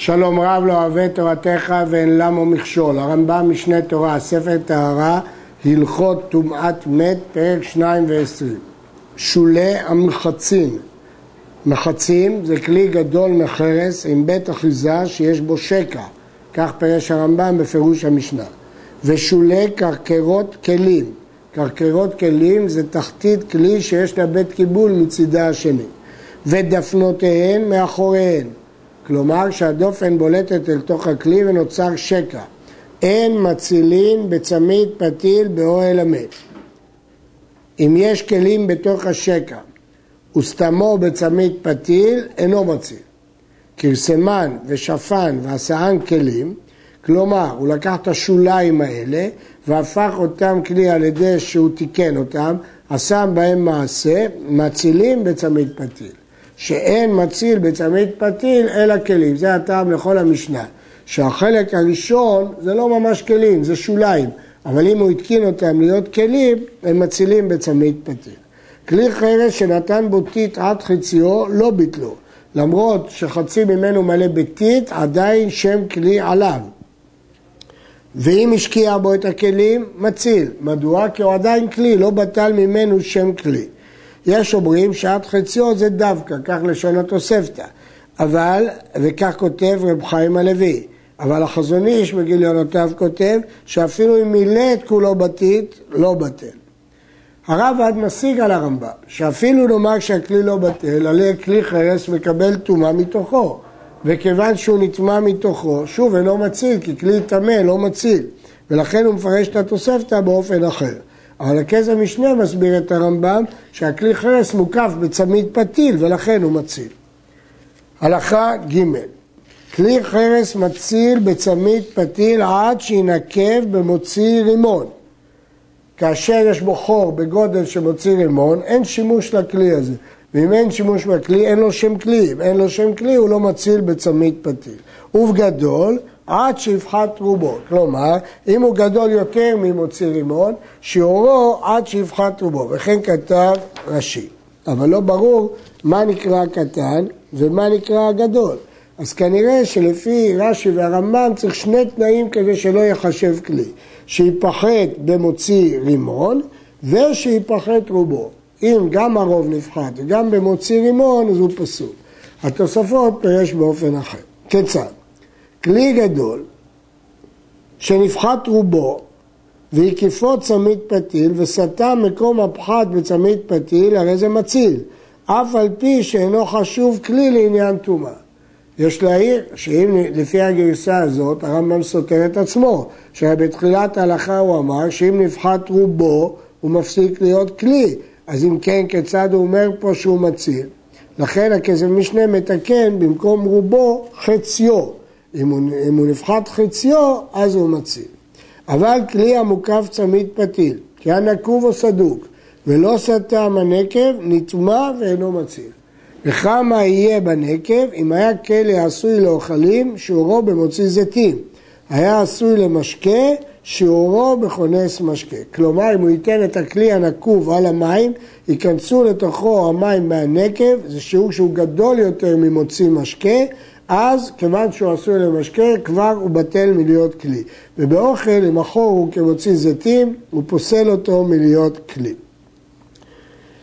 שלום רב לא אוהב תורתך ואין למו מכשול. הרמב"ם משנה תורה, ספר טהרה, הלכות טומאת מת, פרק שניים ועשרים. שולי המחצין. מחצים זה כלי גדול מחרס עם בית אחיזה שיש בו שקע, כך פירש הרמב"ם בפירוש המשנה. ושולי קרקרות כלים. קרקרות כלים זה תחתית כלי שיש לה בית קיבול מצידה השני. ודפנותיהן מאחוריהן. כלומר שהדופן בולטת אל תוך הכלי ונוצר שקע. אין מצילין בצמית פתיל באוהל המת. אם יש כלים בתוך השקע וסתמו בצמית פתיל, אינו מציל. כרסמן ושפן ועשאן כלים, כלומר, הוא לקח את השוליים האלה והפך אותם כלי על ידי שהוא תיקן אותם, עשה בהם מעשה, מצילים בצמית פתיל. שאין מציל בצמית פתיל אלא כלים. זה הטעם לכל המשנה. שהחלק הראשון זה לא ממש כלים, זה שוליים. אבל אם הוא התקין אותם להיות כלים, הם מצילים בצמית פתיל. כלי חרס שנתן בו טיט עד חציו, לא ביטלו. למרות שחצי ממנו מלא בטיט, עדיין שם כלי עליו. ואם השקיע בו את הכלים, מציל. מדוע? כי הוא עדיין כלי, לא בטל ממנו שם כלי. יש אומרים שעד חציו זה דווקא, כך לשון התוספתא. אבל, וכך כותב רב חיים הלוי, אבל החזון איש בגיליונותיו כותב שאפילו אם מילא את כולו בתית, לא בטל. הרב עד משיג על הרמב"ם, שאפילו נאמר שהכלי לא בטל, עלי כלי חרס מקבל טומאה מתוכו, וכיוון שהוא נטמע מתוכו, שוב אינו מציל, כי כלי טמא לא מציל, ולכן הוא מפרש את התוספתא באופן אחר. אבל הכס המשנה מסביר את הרמב"ם שהכלי חרס מוקף בצמיד פתיל ולכן הוא מציל. הלכה ג' כלי חרס מציל בצמיד פתיל עד שינקב במוציא רימון. כאשר יש בו חור בגודל שמוציא רימון, אין שימוש לכלי הזה. ואם אין שימוש בכלי, אין לו שם כלי. אם אין לו שם כלי, הוא לא מציל בצמיד פתיל. ובגדול, עד שיפחת רובו. כלומר, אם הוא גדול יותר ממוציא רימון, שיעורו עד שיפחת רובו. וכן כתב רש"י. אבל לא ברור מה נקרא קטן ומה נקרא גדול. אז כנראה שלפי רש"י והרמב"ם צריך שני תנאים כדי שלא יחשב כלי. שיפחת במוציא רימון ושיפחת רובו. אם גם הרוב נפחת וגם במוציא רימון, אז הוא פסול. התוספות פירש באופן אחר. כיצד? כלי גדול שנפחת רובו והקיפו צמית פתיל וסתם מקום הפחת בצמית פתיל, הרי זה מציל, אף על פי שאינו חשוב כלי לעניין טומאה. יש להעיר שאם לפי הגרסה הזאת הרמב"ם סותר את עצמו, שבתחילת ההלכה הוא אמר שאם נפחת רובו הוא מפסיק להיות כלי, אז אם כן כיצד הוא אומר פה שהוא מציל? לכן הכסף משנה מתקן במקום רובו חציו, אם הוא, אם הוא נפחת חציו, אז הוא מציל. אבל כלי המוקף צמיד פתיל, כי היה נקוב או סדוק, ולא סתם הנקב, נטמע ואינו מציל. וכמה יהיה בנקב אם היה כלא עשוי לאוכלים, שיעורו במוציא זיתים. היה עשוי למשקה, שיעורו בכונס משקה. כלומר, אם הוא ייתן את הכלי הנקוב על המים, ייכנסו לתוכו המים מהנקב, זה שיעור שהוא גדול יותר ממוציא משקה, אז כיוון שהוא עשוי למשקה, כבר הוא בטל מלהיות כלי. ובאוכל, אם החור הוא כמוציא זיתים, הוא פוסל אותו מלהיות כלי.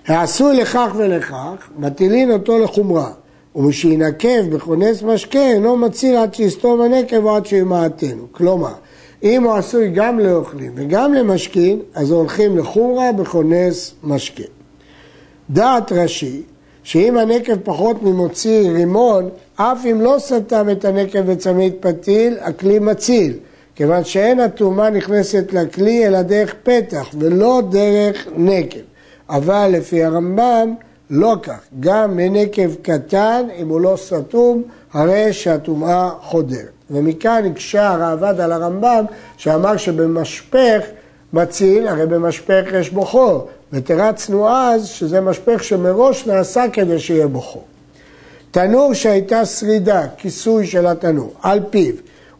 העשוי לכך ולכך, מטילין אותו לחומרה. ומשינקב בכונס משקה, אינו מציל עד שיסתום הנקב או עד שימעטנו. כלומר, אם הוא עשוי גם לאוכלים וגם למשקין, אז הולכים לחומרה בכונס משקה. דעת רש"י, שאם הנקב פחות ממוציא רימון, אף אם לא סתם את הנקב בצמית פתיל, הכלי מציל, כיוון שאין הטומאה נכנסת לכלי אלא דרך פתח ולא דרך נקב. אבל לפי הרמב"ם לא כך, גם מנקב קטן, אם הוא לא סתום, הרי שהטומאה חודרת. ומכאן הקשה הראב"ד על הרמב"ם, שאמר שבמשפך מציל, הרי במשפך יש בו חור, ותרצנו אז שזה משפך שמראש נעשה כדי שיהיה בו חור. תנור שהייתה שרידה, כיסוי של התנור, על פיו,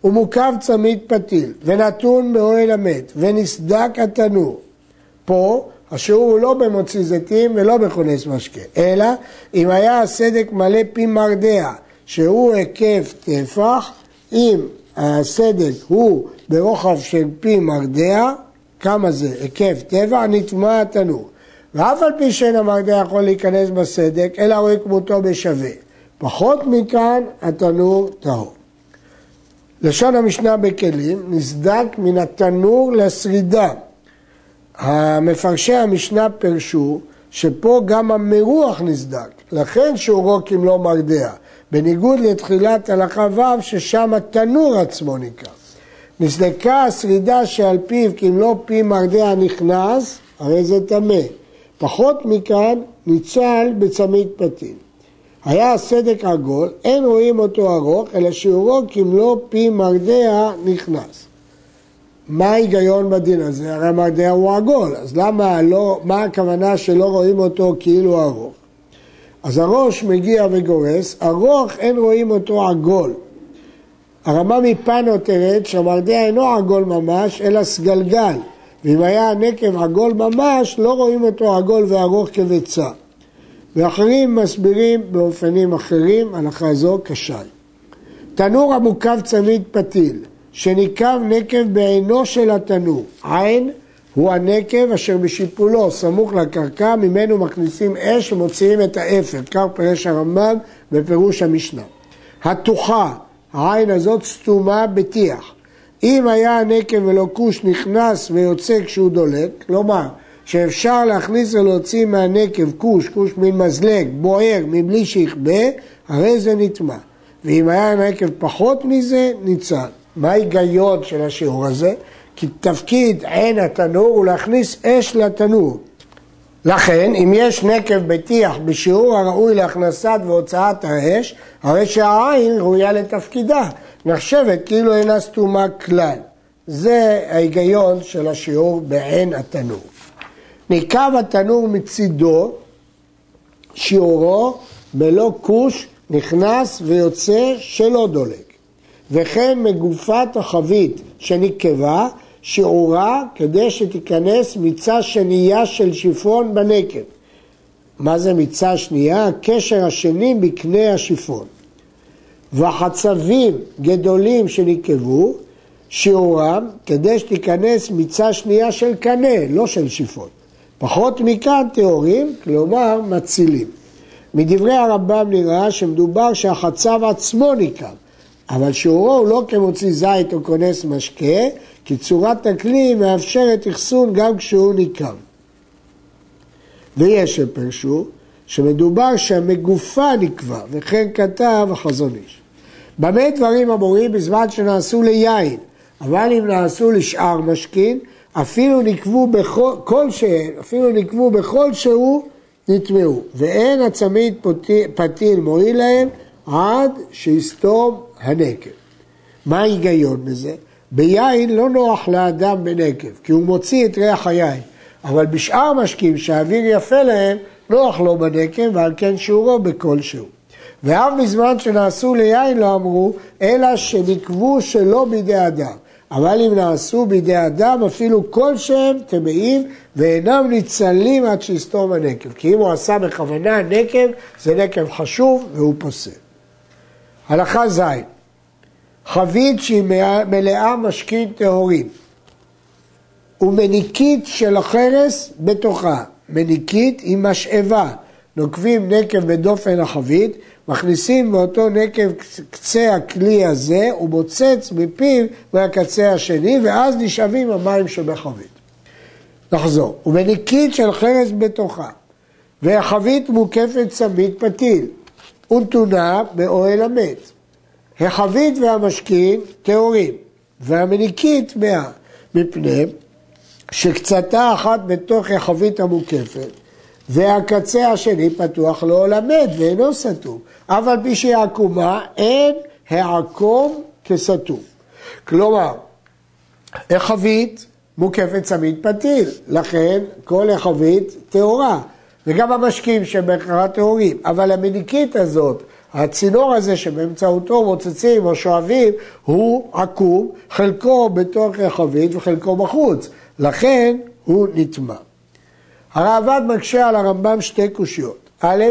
ומוקף צמיד פתיל, ונתון באוהל המת, ונסדק התנור. פה השיעור הוא לא במוציא זיתים ולא בכונס משקה, אלא אם היה הסדק מלא פי מרדע, שהוא היקף טפח, אם הסדק הוא ברוחב של פי מרדע, כמה זה היקף טפח, נטמע התנור. ואף על פי שאין המרדע יכול להיכנס בסדק, אלא רואה כמותו בשווה. פחות מכאן התנור טהור. לשון המשנה בכלים, נסדק מן התנור לשרידה. המפרשי המשנה פירשו שפה גם המרוח נסדק, לכן שיעורו כמלוא מרדע, בניגוד לתחילת הלכה ו' ששם התנור עצמו נקרא. נסדקה השרידה שעל פיו כמלוא פי מרדע נכנס, הרי זה טמא. פחות מכאן ניצל בצמית פתיל. היה הסדק עגול, אין רואים אותו ארוך, אלא שיעורו כמלוא פי מרדע נכנס. מה ההיגיון בדין הזה? הרי המרדע הוא עגול, אז למה לא, מה הכוונה שלא רואים אותו כאילו ארוך? אז הראש מגיע וגורס, ארוך אין רואים אותו עגול. הרמה מפנו תרד שהמרדע אינו עגול ממש, אלא סגלגל. ואם היה הנקב עגול ממש, לא רואים אותו עגול וארוך כביצה. ואחרים מסבירים באופנים אחרים, הלכה זו כשי. תנור המוקף צמיד פתיל, שניקב נקב בעינו של התנור, עין הוא הנקב אשר בשיפולו, סמוך לקרקע, ממנו מכניסים אש ומוציאים את האפר, כך פירש הרמב"ם בפירוש המשנה. התוכה, העין הזאת סתומה בטיח. אם היה הנקב ולא כוש נכנס ויוצא כשהוא דולק, כלומר שאפשר להכניס ולהוציא מהנקב כוש, כוש מן מזלג, בוער, מבלי שיכבה, הרי זה נטמע. ואם היה הנקב פחות מזה, ניצל. מה ההיגיון של השיעור הזה? כי תפקיד עין התנור הוא להכניס אש לתנור. לכן, אם יש נקב בטיח בשיעור הראוי להכנסת והוצאת האש, הרי שהעין ראויה לתפקידה, נחשבת כאילו אינה סתומה כלל. זה ההיגיון של השיעור בעין התנור. ניקב התנור מצידו, שיעורו בלא כוש נכנס ויוצא שלא דולק. וכן מגופת החבית שנקבה, שיעורה כדי שתיכנס מיצה שנייה של שיפון בנקב. מה זה מיצה שנייה? הקשר השני בקנה השיפון. וחצבים גדולים שנקבו, שיעורם כדי שתיכנס מיצה שנייה של קנה, לא של שיפון. פחות מכאן טהורים, כלומר מצילים. מדברי הרמב"ם נראה שמדובר שהחצב עצמו ניקב, אבל שיעורו הוא לא כמוציא זית או כונס משקה, כי צורת הכלי מאפשרת אחסון גם כשהוא ניקב. ויש שפרשו שמדובר שהמגופה נקבע, וכן כתב החזון איש. במה דברים אמורים בזמן שנעשו ליין, אבל אם נעשו לשאר משכין, אפילו נקבו בכל, כלשהן, אפילו נקבו בכל שהוא, נטמעו. ואין הצמיד פתיל מועיל להם עד שיסתום הנקב. מה ההיגיון בזה? ביין לא נוח לאדם בנקב, כי הוא מוציא את ריח היין. אבל בשאר משקים שהאוויר יפה להם, נוח לו בנקב, ועל כן שיעורו בכלשהו. ואף בזמן שנעשו ליין לא אמרו, אלא שנקבו שלא בידי אדם. אבל אם נעשו בידי אדם, אפילו כלשהם טמאים ואינם ניצלים עד שיסתום הנקב. כי אם הוא עשה בכוונה נקב, זה נקב חשוב והוא פוסל. הלכה ז' חבית שהיא מלאה משקין טהורים ומניקית של החרס בתוכה. מניקית היא משאבה. נוקבים נקב בדופן החבית מכניסים באותו נקב קצה הכלי הזה, הוא מוצץ מפיו מהקצה השני, ואז נשאבים המים שבחבית. נחזור, ומניקית של חרס בתוכה, והחבית מוקפת צמית פתיל, ונתונה באוהל המת. החבית והמשכין טהורים, והמניקית מאה, מפני שקצתה אחת בתוך החבית המוקפת, והקצה השני פתוח לעולם מת ואינו סתום. אף על פי שהיא עקומה, אין העקום כסתום. כלומר, החבית מוקפת צמיד פתיל, לכן כל החבית טהורה, וגם המשקים שבהכרעה טהורים, אבל המניקית הזאת, הצינור הזה שבאמצעותו מוצצים או שואבים, הוא עקום, חלקו בתוך החבית וחלקו בחוץ, לכן הוא נטמע. הראב"ד מקשה על הרמב"ם שתי קושיות. א',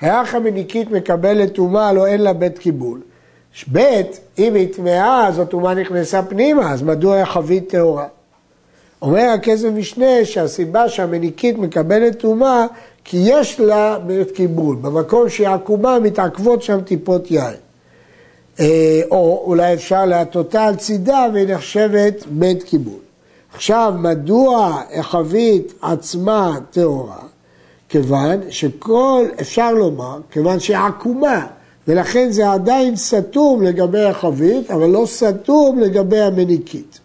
היח המניקית מקבלת טומאה, לא אין לה בית קיבול. ב', אם היא טמאה, אז הטומאה נכנסה פנימה, אז מדוע חבית טהורה? אומר הכסף משנה שהסיבה שהמניקית מקבלת טומאה, כי יש לה בית קיבול. במקום שהיא עקומה מתעכבות שם טיפות יין. אה, או אולי אפשר להטותה על צידה והיא נחשבת בית קיבול. עכשיו, מדוע החבית עצמה טהורה? כיוון שכל, אפשר לומר, כיוון שהיא עקומה, ולכן זה עדיין סתום לגבי החבית, אבל לא סתום לגבי המניקית.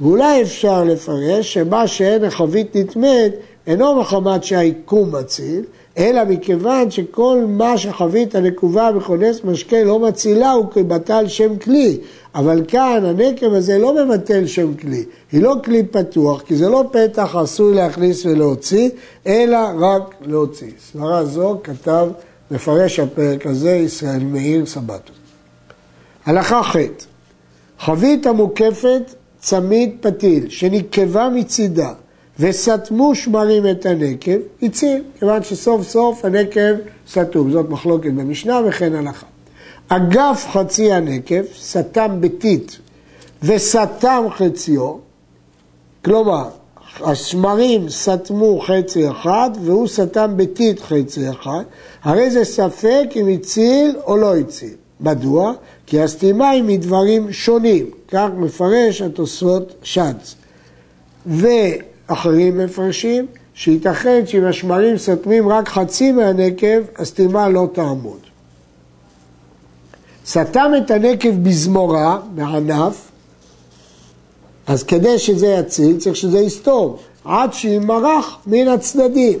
ואולי אפשר לפרש שמה שאין החבית נטמאת אינו מחמת שהעיקום מציל, אלא מכיוון שכל מה שחבית הנקובה בכונס משקה לא מצילה הוא כבטל שם כלי. אבל כאן הנקב הזה לא מבטל שם כלי, היא לא כלי פתוח, כי זה לא פתח עשוי להכניס ולהוציא, אלא רק להוציא. סברה זו כתב מפרש הפרק הזה ישראל מאיר סבתו. הלכה ח' חבית המוקפת צמיד פתיל שנקבה מצידה וסתמו שמרים את הנקב, הציל, כיוון שסוף סוף הנקב סתום. זאת מחלוקת במשנה וכן הלכה. אגף חצי הנקב, סתם ביתית וסתם חציו, כלומר, השמרים סתמו חצי אחד והוא סתם ביתית חצי אחד, הרי זה ספק אם הציל או לא הציל. מדוע? כי הסתימה היא מדברים שונים, כך מפרש התוספות שץ. ואחרים מפרשים שייתכן שאם השמרים סותמים רק חצי מהנקב, הסתימה לא תעמוד. סתם את הנקב בזמורה, בענף, אז כדי שזה יציל צריך שזה יסתום, עד שימרח מן הצדדים.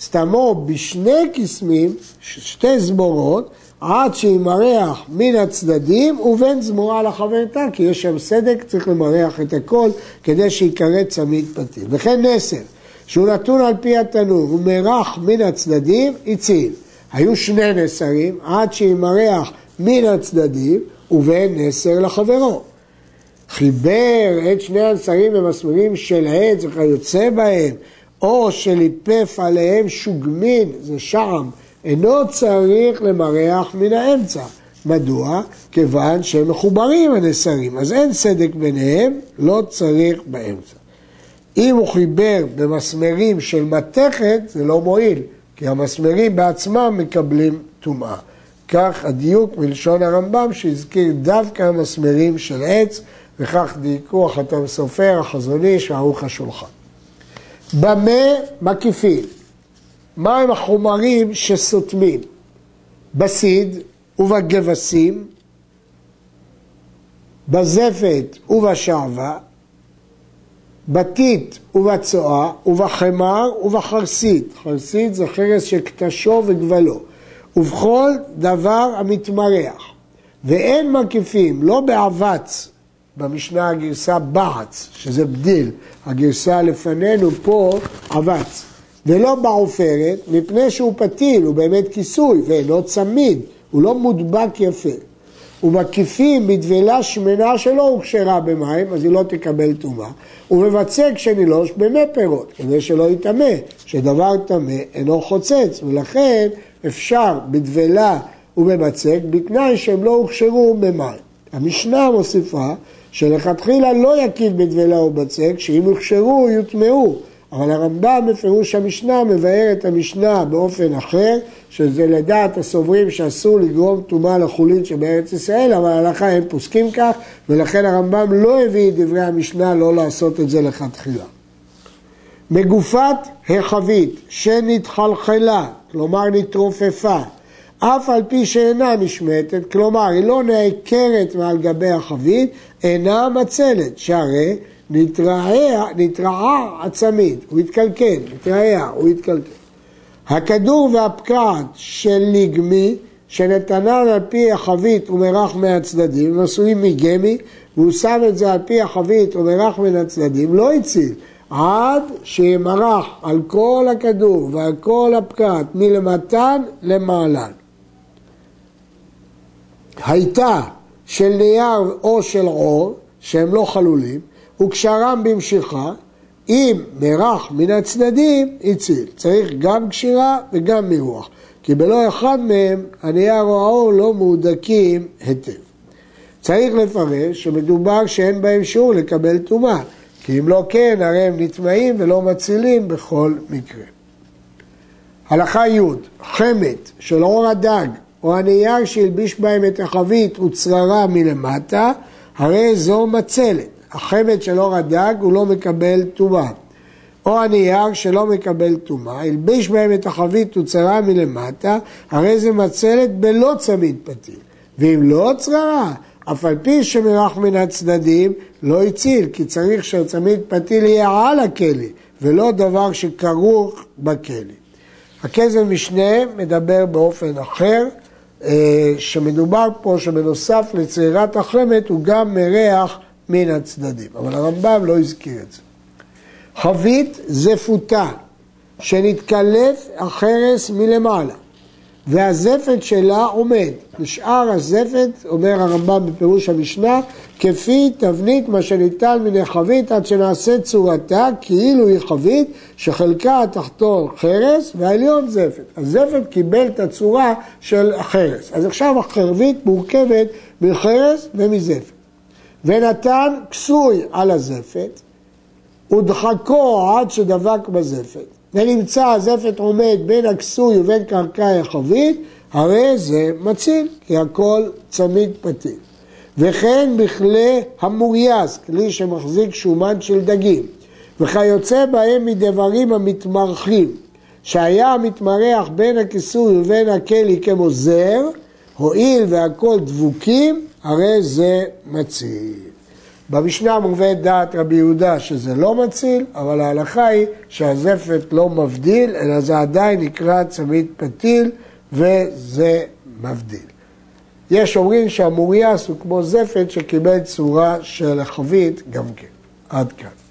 סתמו בשני קסמים, שתי זמורות, עד שימרח מן הצדדים ובין זמורה לחברתה, כי יש שם סדק, צריך למרח את הכל כדי שיקרא צמיד פתיל. וכן נסר, שהוא נתון על פי התנור ומרח מן הצדדים, הציל. היו שני נסרים, עד שימרח מן הצדדים ובין נסר לחברו. חיבר את שני הנסרים במסמרים של עץ וכיוצא בהם, או שליפף עליהם שוגמין, זה שעם, אינו צריך למרח מן האמצע. מדוע? כיוון שהם מחוברים הנסרים, אז אין סדק ביניהם, לא צריך באמצע. אם הוא חיבר במסמרים של מתכת, זה לא מועיל, כי המסמרים בעצמם מקבלים טומאה. כך הדיוק מלשון הרמב"ם שהזכיר דווקא המסמרים של עץ, וכך דייקו החתם סופר, החזון איש וערוך השולחן. במה מקיפים? מהם החומרים שסותמים? בסיד ובגבסים, בזפת ובשעווה, בטיט ובצואה, ובחמר ובחרסית. חרסית זה חרס שקטשו וגבלו. ובכל דבר המתמרח. ואין מקיפים, לא באבץ, במשנה הגרסה בעץ, שזה בדיל, הגרסה לפנינו פה אבץ, ולא בעופרת, מפני שהוא פתיל, הוא באמת כיסוי, ואינו צמיד, הוא לא מודבק יפה. ומקיפים בדבלה שמנה שלא הוכשרה במים, אז היא לא תקבל טומאה. ומבצק שנילוש במי פירות, כדי שלא יטמא, שדבר טמא אינו חוצץ, ולכן אפשר בדבלה ובבצק, בתנאי שהם לא הוכשרו במים. המשנה מוסיפה שלכתחילה לא יקיד בדבלה ובצק, שאם הוכשרו יוטמעו. אבל הרמב"ם בפירוש המשנה מבאר את המשנה באופן אחר, שזה לדעת הסוברים שאסור לגרום טומאה לחולין שבארץ ישראל, אבל ההלכה הם פוסקים כך, ולכן הרמב"ם לא הביא את דברי המשנה לא לעשות את זה לכתחילה. מגופת החבית שנתחלחלה, כלומר נתרופפה, אף על פי שאינה נשמטת, כלומר היא לא נעקרת מעל גבי החבית, אינה מצלת, שהרי נתרעה, נתרעה הצמיד, הוא התקלקל, נתרעה, הוא התקלקל. הכדור והפקעת של ליגמי, שנתנן על פי החבית ומרח מהצדדים, הם עשויים מגמי, והוא שם את זה על פי החבית ומרח מן הצדדים, לא הציל. עד שימרח על כל הכדור ועל כל הפקעת מלמתן למעלן. הייתה של נייר או של עור, שהם לא חלולים, וקשרם במשיכה, אם מרח מן הצדדים, הציל. צריך גם קשירה וגם מרוח. כי בלא אחד מהם הנייר או האור לא מהודקים היטב. צריך לפרש שמדובר שאין בהם שיעור לקבל טומאה, כי אם לא כן, הרי הם נטמעים ולא מצילים בכל מקרה. הלכה י' חמת של אור הדג או הנייר שהלביש בהם את החבית וצררה מלמטה, הרי זו מצלת. החמת של אור הדג הוא לא מקבל טומאה. או הנייר שלא מקבל טומאה, הלביש בהם את החבית וצררה מלמטה, הרי זה מצלת בלא צמיד פתיל. ואם לא צררה, אף על פי שמרח מן הצדדים, לא הציל, כי צריך שהצמיד פתיל יהיה על הכלי, ולא דבר שכרוך בכלי. הכזב משנה מדבר באופן אחר, אה, שמדובר פה שבנוסף לצרירת החמת הוא גם מריח מן הצדדים, אבל הרמב"ם לא הזכיר את זה. חבית זפותה שנתקלף החרס מלמעלה והזפת שלה עומד. נשאר הזפת, אומר הרמב"ם בפירוש המשנה, כפי תבנית מה שניתן מן החבית עד שנעשה צורתה כאילו היא חבית שחלקה התחתון חרס והעליון זפת. הזפת קיבל את הצורה של החרס. אז עכשיו החרבית מורכבת מחרס ומזפת. ונתן כסוי על הזפת ודחקו עד שדבק בזפת. ונמצא הזפת עומד בין הכסוי ובין קרקעי החבית, הרי זה מציל, כי הכל צמיד פתיל. וכן בכלי המורייס, כלי שמחזיק שומן של דגים, וכיוצא בהם מדברים המתמרחים, שהיה המתמרח בין הכיסוי ובין הכלי כמו זר, הואיל והכל דבוקים, הרי זה מציל. במשנה מובאת דעת רבי יהודה שזה לא מציל, אבל ההלכה היא שהזפת לא מבדיל, אלא זה עדיין נקרא צמיד פתיל וזה מבדיל. יש אומרים שהמוריאס הוא כמו זפת שקיבל צורה של חבית גם כן. עד כאן.